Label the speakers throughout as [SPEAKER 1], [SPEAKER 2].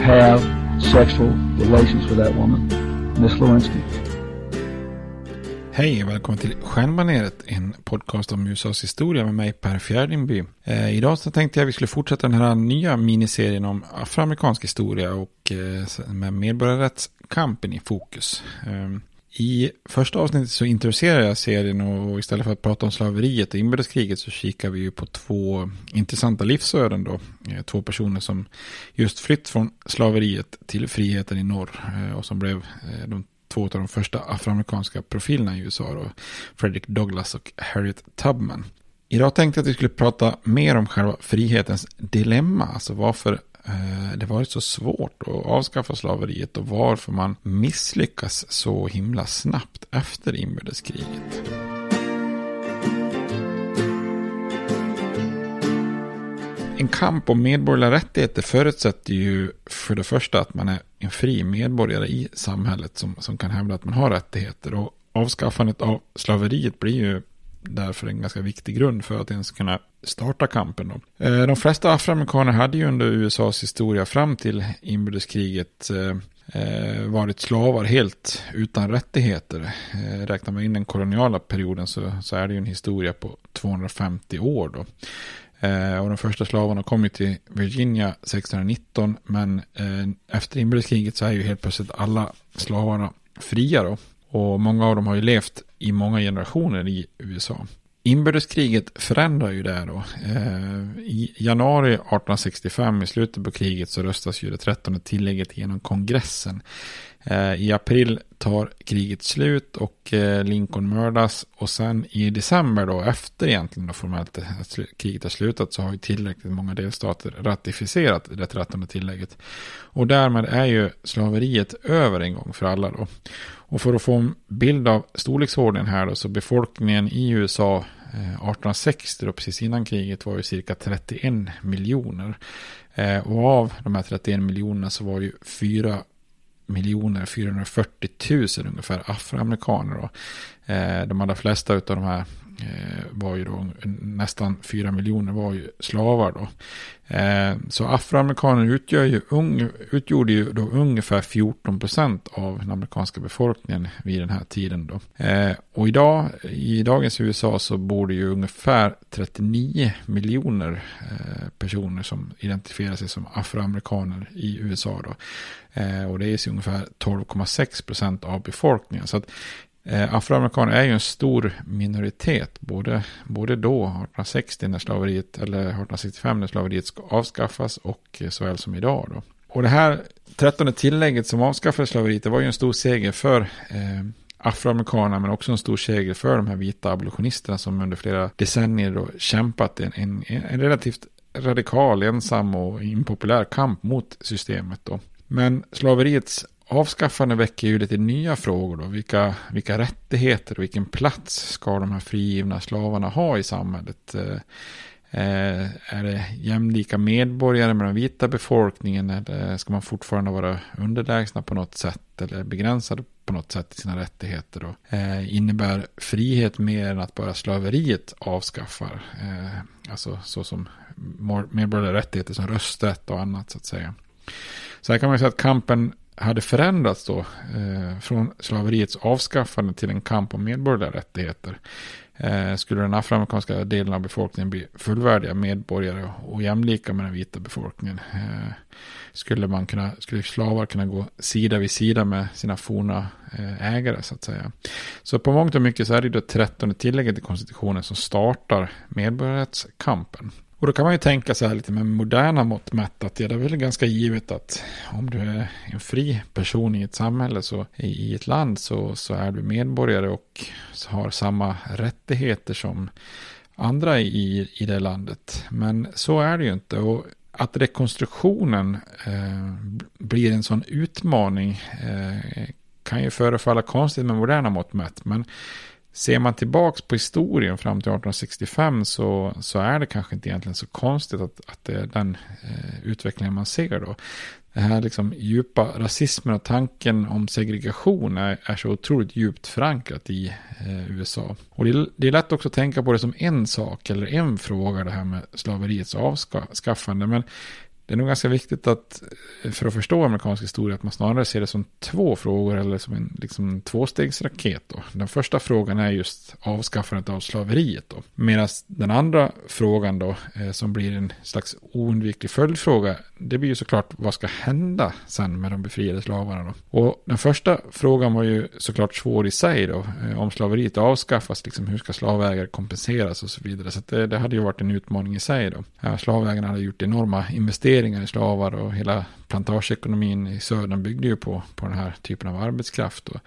[SPEAKER 1] have sexual relations with that woman, Miss Lewinsky.
[SPEAKER 2] Hej och välkommen till Stjärnbaneret, en podcast om USAs historia med mig Per Fjärdingby. Eh, idag så tänkte jag att vi skulle fortsätta den här nya miniserien om afroamerikansk historia och eh, med medborgarrättskampen i fokus. Eh, i första avsnittet så introducerar jag serien och istället för att prata om slaveriet och inbördeskriget så kikar vi ju på två intressanta livsöden då. Eh, två personer som just flytt från slaveriet till friheten i norr eh, och som blev eh, de två av de första afroamerikanska profilerna i USA då. Frederick Douglass och Harriet Tubman. Idag tänkte jag att vi skulle prata mer om själva frihetens dilemma, alltså varför Eh, det varit så svårt att avskaffa slaveriet och varför man misslyckas så himla snabbt efter inbördeskriget. En kamp om medborgerliga rättigheter förutsätter ju för det första att man är en fri medborgare i samhället som, som kan hävda att man har rättigheter. Och avskaffandet av slaveriet blir ju därför en ganska viktig grund för att ens kunna starta kampen. Då. Eh, de flesta afroamerikaner hade ju under USAs historia fram till inbördeskriget eh, eh, varit slavar helt utan rättigheter. Räknar man in den koloniala perioden så, så är det ju en historia på 250 år. Då. och de första slavarna kom ju till Virginia 1619 men efter inbördeskriget så är ju helt plötsligt alla slavarna fria då. Och många av dem har ju levt i många generationer i USA. inbördeskriget förändrar ju det då. Eh, I januari 1865 i slutet på kriget så röstas ju det trettonde tillägget genom kongressen. Eh, I april tar kriget slut och eh, Lincoln mördas. Och sen i december då, efter egentligen då formellt att kriget har slutat, så har ju tillräckligt många delstater ratificerat det trettonde tillägget. Och därmed är ju slaveriet över en gång för alla då. Och för att få en bild av storleksordningen här då, så befolkningen i USA eh, 1860 då, precis innan kriget var ju cirka 31 miljoner. Och av de här 31 miljonerna så var ju 4 miljoner 440 000 ungefär afroamerikaner. Då. Eh, de allra flesta av de här Eh, var ju då nästan 4 miljoner var ju slavar då. Eh, så afroamerikaner utgör ju, utgjorde ju då ungefär 14 procent av den amerikanska befolkningen vid den här tiden då. Eh, och idag, i dagens USA så bor det ju ungefär 39 miljoner eh, personer som identifierar sig som afroamerikaner i USA då. Och det är ungefär 12,6 procent av befolkningen. Så att Eh, afroamerikaner är ju en stor minoritet, både, både då, 1860 när slaveriet, eller 1865 när slaveriet ska avskaffas och eh, såväl som idag då. Och det här trettonde tillägget som avskaffade slaveriet, det var ju en stor seger för eh, afroamerikanerna men också en stor seger för de här vita abolitionisterna som under flera decennier då kämpat en, en, en relativt radikal, ensam och impopulär kamp mot systemet då. Men slaveriets avskaffande väcker ju lite nya frågor då. Vilka, vilka rättigheter och vilken plats ska de här frigivna slavarna ha i samhället? Eh, eh är det jämlika medborgare med den vita befolkningen eller ska man fortfarande vara underlägsna på något sätt eller begränsade på något sätt i sina rättigheter då? Eh, innebär frihet mer än att bara slaveriet avskaffar? Eh, alltså så som medborgerliga rättigheter som rösträtt och annat så att säga. Så här kan man säga att kampen hade förändrats då eh, från slaveriets avskaffande till en kamp om medborgerliga rättigheter. Eh, skulle den afroamerikanska delen av befolkningen bli fullvärdiga medborgare och jämlika med den vita befolkningen. Eh, skulle, man kunna, skulle slavar kunna gå sida vid sida med sina forna eh, ägare så att säga. Så på mångt och mycket så är det det trettonde tillägget i konstitutionen som startar medborgarrättskampen. Och då kan man ju tänka så här lite med moderna mått mätt att det är väl ganska givet att om du är en fri person i ett samhälle så i ett land så, så är du medborgare och har samma rättigheter som andra i, i det landet. Men så är det ju inte. Och att rekonstruktionen eh, blir en sån utmaning eh, kan ju förefalla konstigt med moderna mått mätt. Men Ser man tillbaka på historien fram till 1865 så, så är det kanske inte egentligen så konstigt att, att det är den eh, utvecklingen man ser då. Den här liksom djupa rasismen och tanken om segregation är, är så otroligt djupt förankrat i eh, USA. Och det är, det är lätt också att tänka på det som en sak eller en fråga det här med slaveriets avskaffande. Men det är nog ganska viktigt att för att förstå amerikansk historia att man snarare ser det som två frågor eller som en liksom, tvåstegsraket. Då. Den första frågan är just avskaffandet av slaveriet. Då. Medan den andra frågan då eh, som blir en slags oundviklig följdfråga det blir ju såklart vad ska hända sen med de befriade slavarna då. Och den första frågan var ju såklart svår i sig då. Eh, om slaveriet avskaffas, liksom hur ska slavägare kompenseras och så vidare. Så det, det, hade ju varit en utmaning i sig då. slavägarna hade gjort enorma investeringar i slavar och hela plantageekonomin i södern byggde ju på, på den här typen av arbetskraft. Då.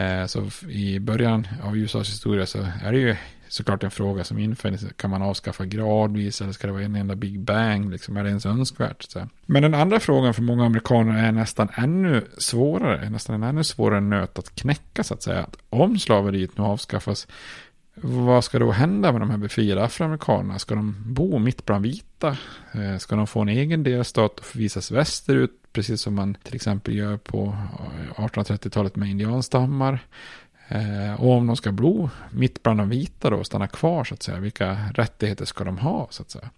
[SPEAKER 2] Eh, så i början av USAs historia så är det ju såklart en fråga som infinner sig. Kan man avskaffa gradvis eller ska det vara en enda big bang? Liksom, är det ens önskvärt? Så. Men den andra frågan för många amerikaner är nästan ännu svårare. Nästan en ännu svårare nöt att knäcka så att säga. Att om slaveriet nu avskaffas. Vad ska då hända med de här befriade afroamerikanerna? Ska de bo mitt bland vita? Eh, ska de få en egen delstat och förvisas västerut? Precis som man till exempel gör på eh, 1830-talet med indianstammar. Eh, och om de ska bo mitt bland de vita då och stanna kvar så att säga, vilka rättigheter ska de ha så att säga?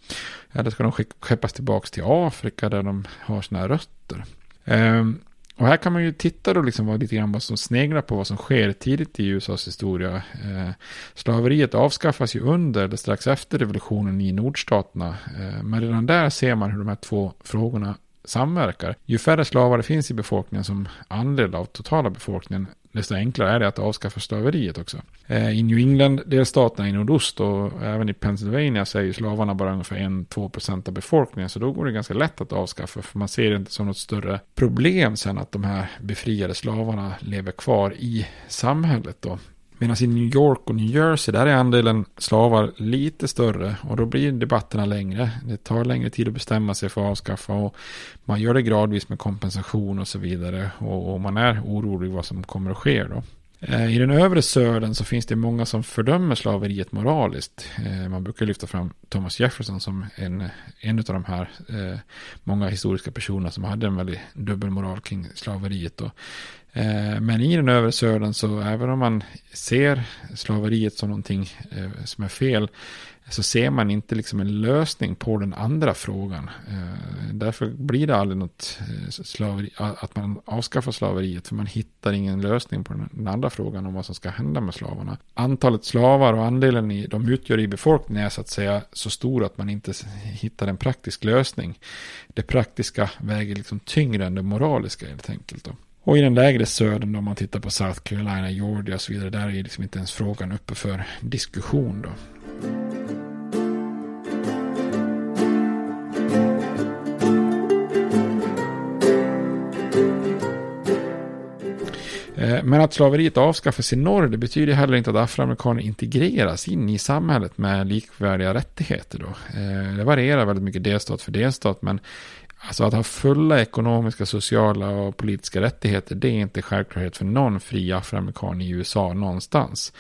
[SPEAKER 2] Eller ska de skeppas tillbaka till Afrika där de har sina rötter? Ehm, och här kan man ju titta då liksom vad, lite grann vad som sneglar på vad som sker tidigt i USAs historia. Eh, slaveriet avskaffas ju under eller strax efter revolutionen i nordstaterna. Eh, men redan där ser man hur de här två frågorna samverkar. Ju färre slavar det finns i befolkningen som andel av totala befolkningen, desto enklare är det att avskaffa slaveriet också. Eh, I New England-delstaterna i nordost och även i Pennsylvania så är ju slavarna bara ungefär 1-2% av befolkningen. Så då går det ganska lätt att avskaffa. För man ser det inte som något större problem sen att de här befriade slavarna lever kvar i samhället då. Medan i New York och New Jersey där är andelen slavar lite större och då blir debatterna längre. Det tar längre tid att bestämma sig för att avskaffa och man gör det gradvis med kompensation och så vidare och, man är orolig vad som kommer att ske då. Eh, I den övre södern så finns det många som fördömer slaveriet moraliskt. Eh, man brukar lyfta fram Thomas Jefferson som en, en av de här eh, många historiska personerna som hade en väldigt dubbelmoral kring slaveriet. Då. Eh, men i den övre södern så även om man ser slaveriet som någonting eh, som är fel så ser man inte liksom en lösning på den andra frågan. Eh, därför blir det aldrig något slaveri, att man avskaffar slaveriet, för man hittar ingen lösning på den andra frågan om vad som ska hända med slavarna. Antalet slavar och andelen i, de utgör i befolkningen är så att säga så stor att man inte hittar en praktisk lösning. Det praktiska väger liksom tyngre än det moraliska helt enkelt. Då. Och i den lägre södern, om man tittar på South Carolina, Georgia och så vidare, där är liksom inte ens frågan uppe för diskussion. Då. Eh, men att slaveriet avskaffas i norr, det betyder heller inte att afroamerikaner integreras in i samhället med likvärdiga rättigheter. Då. Eh, det varierar väldigt mycket delstat för delstat, men alltså att ha fulla ekonomiska, sociala och politiska rättigheter, det är inte självklarhet för någon fri afroamerikan i USA någonstans.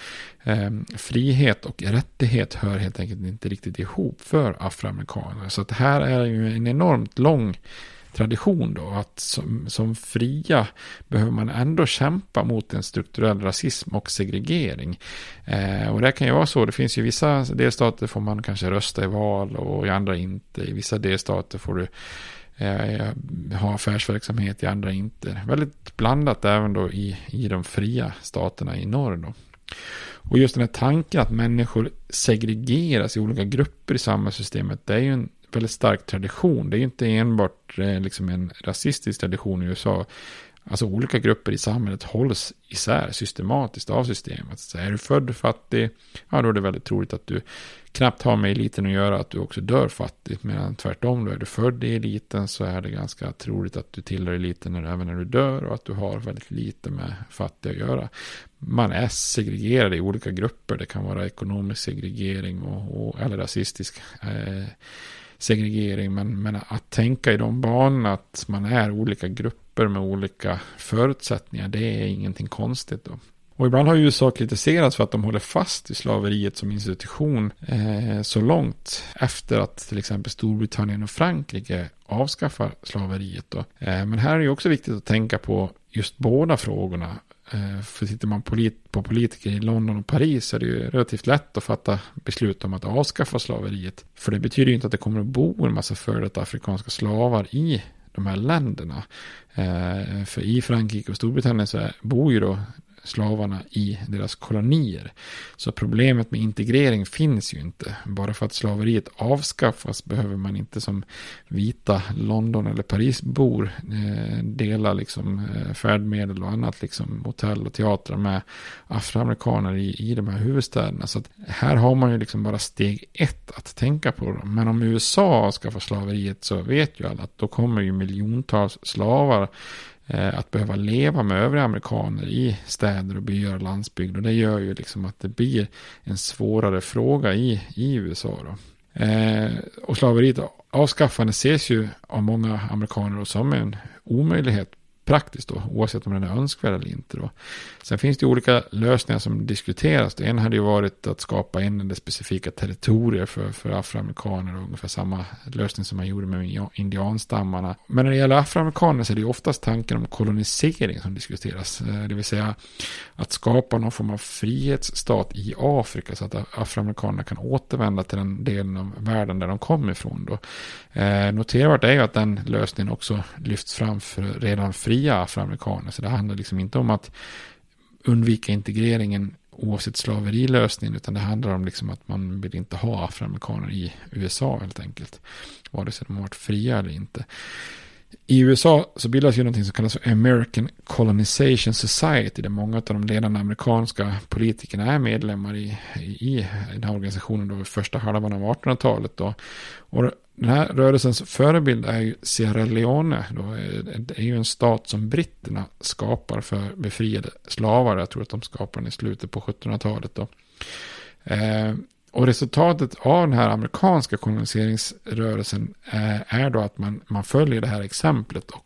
[SPEAKER 2] Eh, frihet och rättighet hör helt enkelt inte riktigt ihop för afroamerikaner. Så att här är ju en enormt lång tradition då. Att som, som fria behöver man ändå kämpa mot en strukturell rasism och segregering. Eh, och det kan ju vara så. Det finns ju vissa delstater får man kanske rösta i val och i andra inte. I vissa delstater får du Eh, jag ha affärsverksamhet, i andra inte. Väldigt blandat även då i, i de fria staterna i norr då. Och just den här tanken att människor segregeras i olika grupper i samhällssystemet, det är ju en väldigt stark tradition. Det är ju inte enbart eh, liksom en rasistisk tradition i USA. Alltså olika grupper i samhället hålls isär systematiskt av systemet. Så är du född fattig, ja då är det väldigt troligt att du knappt har med eliten att göra, att du också dör fattigt. Medan tvärtom, då är du född i eliten så är det ganska troligt att du tillhör eliten även när du dör och att du har väldigt lite med fattiga att göra. Man är segregerad i olika grupper. Det kan vara ekonomisk segregering och, och eller rasistisk eh, segregering. Men, men att tänka i de banorna att man är olika grupper med olika förutsättningar. Det är ingenting konstigt då. Och ibland har USA kritiserats för att de håller fast i slaveriet som institution eh, så långt efter att till exempel Storbritannien och Frankrike avskaffar slaveriet. Då. Eh, men här är det också viktigt att tänka på just båda frågorna. Eh, för tittar man på politiker i London och Paris så är det ju relativt lätt att fatta beslut om att avskaffa slaveriet. För det betyder ju inte att det kommer att bo en massa före detta afrikanska slavar i de här länderna. Eh, för i Frankrike och Storbritannien så bor ju då slavarna i deras kolonier. Så problemet med integrering finns ju inte. Bara för att slaveriet avskaffas behöver man inte som vita London eller Parisbor eh, dela liksom eh, färdmedel och annat, liksom hotell och teatrar med afroamerikaner i, i de här huvudstäderna. Så att här har man ju liksom bara steg ett att tänka på. Men om USA avskaffar slaveriet så vet ju alla att då kommer ju miljontals slavar Eh, att behöva leva med övriga amerikaner i städer och byar och landsbygd. Och det gör ju liksom att det blir en svårare fråga i, i USA. Då. Eh, och slaveriet avskaffande ses ju av många amerikaner som en omöjlighet praktiskt då, oavsett om den är önskvärd eller inte. Då. Sen finns det olika lösningar som diskuteras. En hade ju varit att skapa en specifika territorier för, för afroamerikaner, ungefär samma lösning som man gjorde med indianstammarna. Men när det gäller afroamerikaner så är det ju oftast tanken om kolonisering som diskuteras. Eh, det vill säga att skapa någon form av frihetsstat i Afrika så att afroamerikanerna kan återvända till den delen av världen där de kommer ifrån. Då. Eh, noterbart är ju att den lösningen också lyfts fram för redan fria afroamerikaner. Så det handlar liksom inte om att undvika integreringen oavsett slaverilösningen. Utan det handlar om liksom att man vill inte ha afroamerikaner i USA helt enkelt. Vare sig de har varit fria eller inte. I USA så bildas ju någonting som kallas för American Colonization Society där många av de ledande amerikanska politikerna är medlemmar i, i den här organisationen då första halvan av 1800-talet. Då. Och den här rörelsens förebild är ju Sierra Leone. Då. Det är ju en stat som britterna skapar för befriade slavar. Jag tror att de skapar den i slutet på 1700-talet. Eh, och resultatet av den här amerikanska koloniseringsrörelsen eh, är då att man, man följer det här exemplet och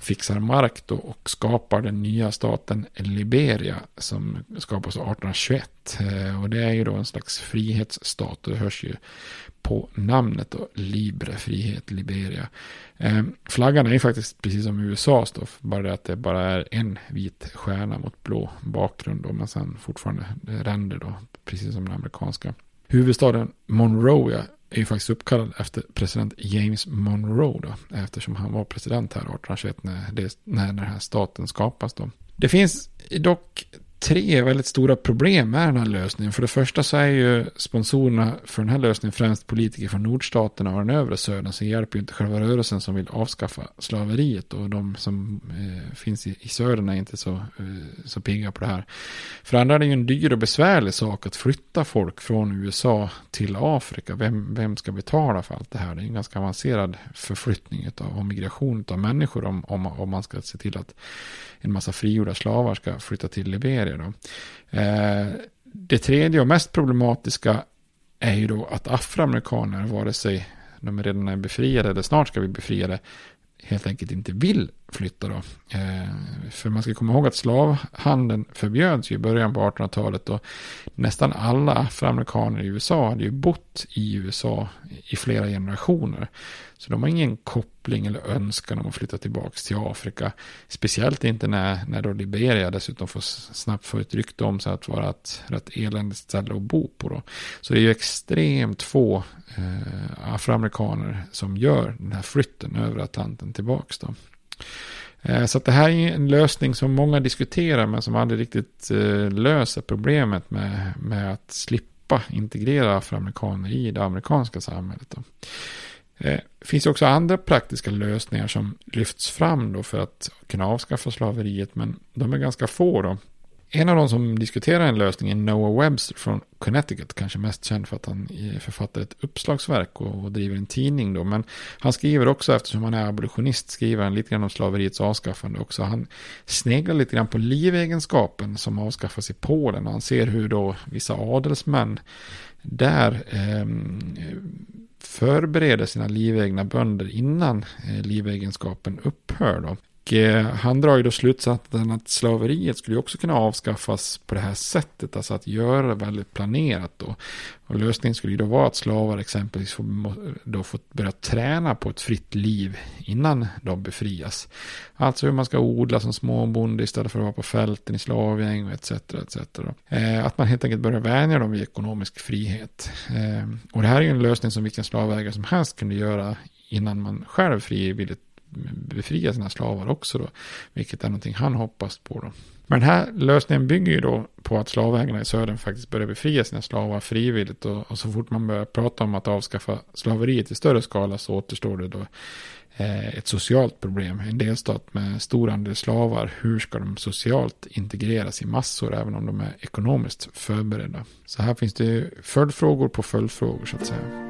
[SPEAKER 2] fixar mark då och skapar den nya staten Liberia som skapas 1821. Eh, och det är ju då en slags frihetsstat och det hörs ju på namnet då, Libre, frihet, Liberia. Eh, flaggan är ju faktiskt precis som USAs då, bara det att det bara är en vit stjärna mot blå bakgrund då, men sen fortfarande ränder då precis som den amerikanska. Huvudstaden Monrovia är ju faktiskt uppkallad efter president James Monroe då, eftersom han var president här 1821 när, det, när den här staten skapas då. Det finns dock tre väldigt stora problem med den här lösningen. För det första så är ju sponsorerna för den här lösningen främst politiker från nordstaterna och den övre södern. Så hjälper ju inte själva rörelsen som vill avskaffa slaveriet. Och de som eh, finns i, i södern är inte så, eh, så pigga på det här. För andra är det ju en dyr och besvärlig sak att flytta folk från USA till Afrika. Vem, vem ska betala för allt det här? Det är en ganska avancerad förflyttning av, och migration av människor om, om, om man ska se till att en massa frigjorda slavar ska flytta till Liberia. Då. Eh, det tredje och mest problematiska är ju då att afroamerikaner, vare sig de redan är befriade eller snart ska bli befriade, helt enkelt inte vill flytta då. Eh, för man ska komma ihåg att slavhandeln förbjöds ju i början på 1800-talet och nästan alla afroamerikaner i USA hade ju bott i USA i flera generationer. Så de har ingen koppling eller önskan om att flytta tillbaka till Afrika. Speciellt inte när, när då Liberia dessutom får snabbt få ett rykte om sig att vara ett rätt eländigt ställe att bo på. Då. Så det är ju extremt få eh, afroamerikaner som gör den här flytten över Atlanten tillbaka. Då. Eh, så det här är en lösning som många diskuterar men som aldrig riktigt eh, löser problemet med, med att slippa integrera afroamerikaner i det amerikanska samhället. Det eh, finns också andra praktiska lösningar som lyfts fram då för att kunna avskaffa slaveriet, men de är ganska få då. En av de som diskuterar en lösning är Noah Webster från Connecticut, kanske mest känd för att han författar ett uppslagsverk och, och driver en tidning då. Men han skriver också, eftersom han är abolitionist, skriver han lite grann om slaveriets avskaffande också. Han sneglar lite grann på livegenskapen som avskaffas i Polen. och Han ser hur då vissa adelsmän där eh, förbereder sina livegna bönder innan eh, livegenskapen upphör. Då. Eh, han drar ju då slutsatsen att slaveriet skulle också kunna avskaffas på det här sättet. Alltså att göra det väldigt planerat då. Och lösningen skulle ju då vara att slavar exempelvis får, då får börja träna på ett fritt liv innan de befrias. Alltså hur man ska odla som småbonde istället för att vara på fälten i slavgäng och etc. etc. Eh, att man helt enkelt börjar vänja dem vid ekonomisk frihet. Eh, och det här är ju en lösning som vilken slavägare som helst kunde göra innan man själv frivilligt befria sina slavar också då. Vilket är någonting han hoppas på då. Men den här lösningen bygger ju då på att slavägarna i södern faktiskt börjar befria sina slavar frivilligt. Och, och, så fort man börjar prata om att avskaffa slaveriet i större skala så återstår det då eh, ett socialt problem. En delstat med stor andel slavar, hur ska de socialt integreras i massor även om de är ekonomiskt förberedda? Så här finns det följdfrågor på följdfrågor så att säga.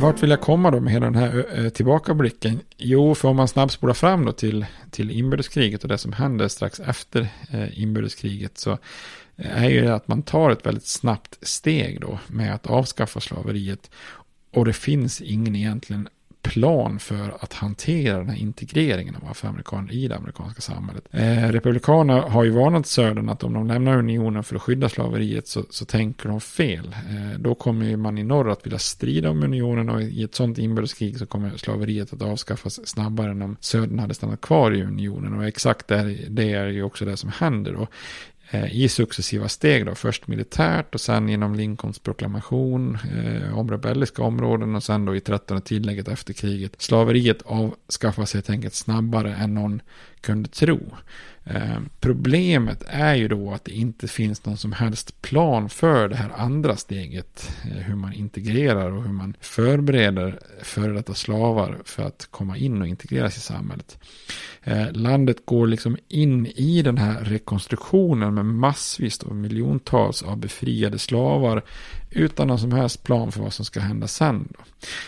[SPEAKER 2] Vart vill jag komma då med hela den här tillbakablicken? Jo, för om man snabbspolar fram då till, till inbördeskriget och det som händer strax efter eh, inbördeskriget så eh, är ju det att man tar ett väldigt snabbt steg då med att avskaffa slaveriet. Och det finns ingen egentligen plan för att hantera den här integreringen av afroamerikaner i det amerikanska samhället. Eh, Republikanerna har ju varnat Södern att om de lämnar unionen för att skydda slaveriet så, så tänker de fel. Eh, då kommer man i norr att vilja strida om unionen och i ett sånt inbördeskrig så kommer slaveriet att avskaffas snabbare än om Södern hade stannat kvar i unionen. Och exakt det, det är ju också det som händer då Eh, i successiva steg då. Först militärt och sen genom Lincolns proklamation eh, om rebelliska områden och sen då i trettonde tillägget efter kriget. Slaveriet avskaffas helt enkelt snabbare än någon kunde tro. Eh, problemet är ju då att det inte finns någon som helst plan för det här andra steget. Eh, hur man integrerar och hur man förbereder före detta slavar för att komma in och integreras i samhället. Eh, landet går liksom in i den här rekonstruktionen med massvis och miljontals av befriade slavar utan någon som helst plan för vad som ska hända sen. Då.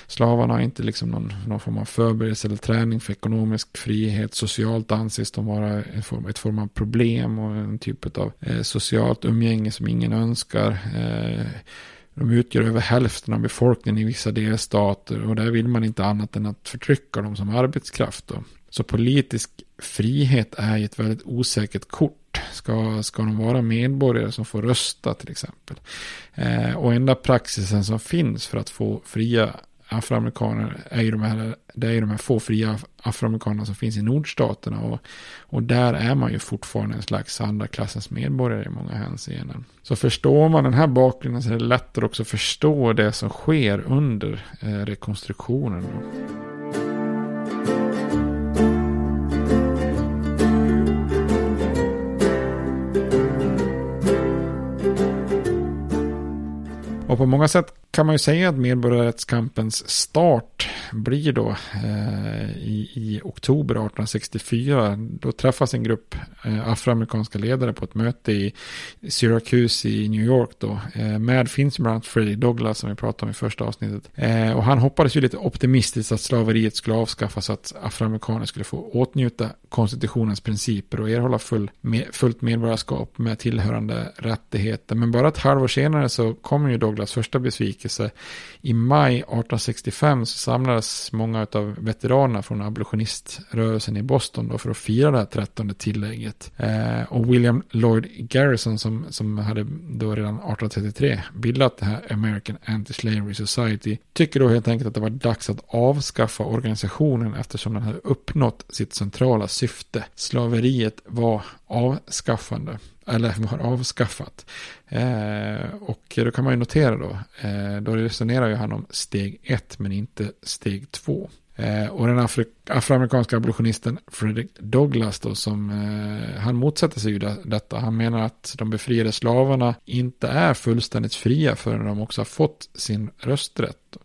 [SPEAKER 2] Slavarna har inte liksom någon, någon form av förberedelse eller träning för ekonomisk frihet. Socialt anses de vara ett form, ett form av problem och en typ av eh, socialt umgänge som ingen önskar. Eh, de utgör över hälften av befolkningen i vissa delstater och där vill man inte annat än att förtrycka dem som arbetskraft. Då. Så politisk frihet är ett väldigt osäkert kort. Ska, ska de vara medborgare som får rösta till exempel? Eh, och enda praxisen som finns för att få fria afroamerikaner är ju de här, det är ju de här få fria afroamerikanerna som finns i nordstaterna. Och, och där är man ju fortfarande en slags andra klassens medborgare i många hänseenden. Så förstår man den här bakgrunden så är det lättare också att förstå det som sker under eh, rekonstruktionen. Och på många sätt kan man ju säga att medborgarrättskampens start blir då eh, i, i, oktober 1864. Då träffas en grupp eh, afroamerikanska ledare på ett möte i Syracuse i New York. Då. Eh, med finns bland annat Freddie Douglas som vi pratade om i första avsnittet. Eh, och han hoppades ju lite optimistiskt att slaveriet skulle avskaffas så att afroamerikaner skulle få åtnjuta konstitutionens principer och erhålla full, med, fullt medborgarskap med tillhörande rättigheter. Men bara ett halvår senare så kommer ju Douglas första besvikelse. I maj 1865 så samlades många av veteranerna från abolitioniströrelsen i Boston då för att fira det här trettonde tillägget. Eh, och William Lloyd Garrison som, som hade då redan 1833 bildat det här American Anti-Slavery Society tycker då helt enkelt att det var dags att avskaffa organisationen eftersom den hade uppnått sitt centrala syfte. Slaveriet var avskaffande eller var avskaffat. Eh, och då kan man ju notera då, eh, då resonerar ju han om steg ett men inte steg två. Eh, och den afri afroamerikanska abolitionisten Frederick Douglass då som eh, han motsätter sig ju det, detta. Han menar att de befriade slavarna inte är fullständigt fria förrän de också har fått sin rösträtt.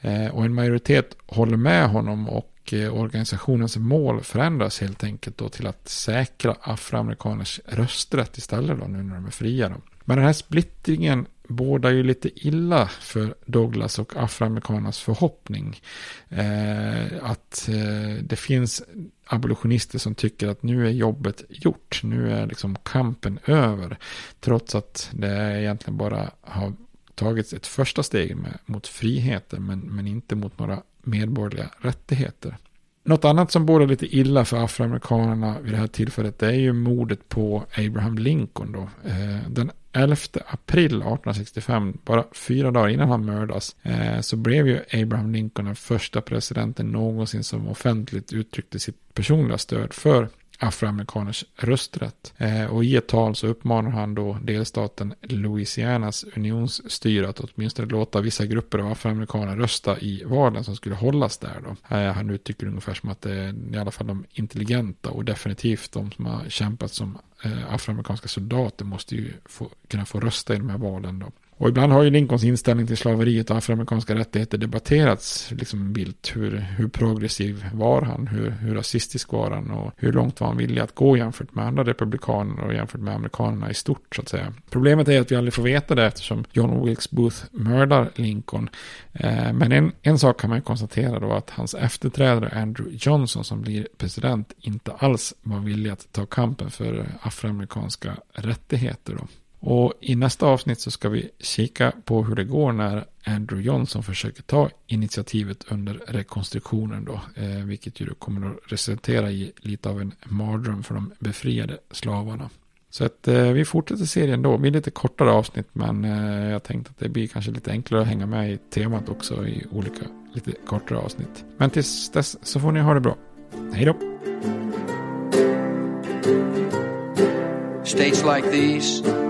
[SPEAKER 2] Eh, och en majoritet håller med honom och Eh, organisationens mål förändras helt enkelt då till att säkra afroamerikaners rösträtt istället då nu när de är fria. Då. Men den här splittringen bådar ju lite illa för Douglas och afroamerikanernas förhoppning. Eh, att eh, det finns abolitionister som tycker att nu är jobbet gjort. Nu är liksom kampen över. Trots att det egentligen bara har tagits ett första steg med, mot friheten men, men inte mot några medborgerliga rättigheter. Något annat som borde lite illa för afroamerikanerna vid det här tillfället det är ju mordet på Abraham Lincoln. Då. Eh, den 11 april 1865, bara fyra dagar innan han mördas, eh, så blev ju Abraham Lincoln den första presidenten någonsin som offentligt uttryckte sitt personliga stöd för afroamerikaners rösträtt. Eh, och i ett tal så uppmanar han då delstaten Louisianas unionsstyre att åtminstone låta vissa grupper av afroamerikaner rösta i valen som skulle hållas där då. Eh, han uttrycker ungefär som att det är i alla fall de intelligenta och definitivt de som har kämpat som eh, afroamerikanska soldater måste ju få, kunna få rösta i de här valen då. Och ibland har ju Lincolns inställning till slaveriet och afroamerikanska rättigheter debatterats liksom vilt. Hur, hur progressiv var han? Hur, hur rasistisk var han? Och hur långt var han villig att gå jämfört med andra republikaner och jämfört med amerikanerna i stort så att säga. Problemet är att vi aldrig får veta det eftersom John Wilkes Booth mördar Lincoln. Eh, men en, en sak kan man ju konstatera då att hans efterträdare Andrew Johnson som blir president inte alls var villig att ta kampen för afroamerikanska rättigheter då. Och i nästa avsnitt så ska vi kika på hur det går när Andrew Johnson försöker ta initiativet under rekonstruktionen då. Eh, vilket ju då kommer att resultera i lite av en mardröm för de befriade slavarna. Så att eh, vi fortsätter serien då. Det blir lite kortare avsnitt men eh, jag tänkte att det blir kanske lite enklare att hänga med i temat också i olika lite kortare avsnitt. Men tills dess så får ni ha det bra. Hej då!
[SPEAKER 3] States like these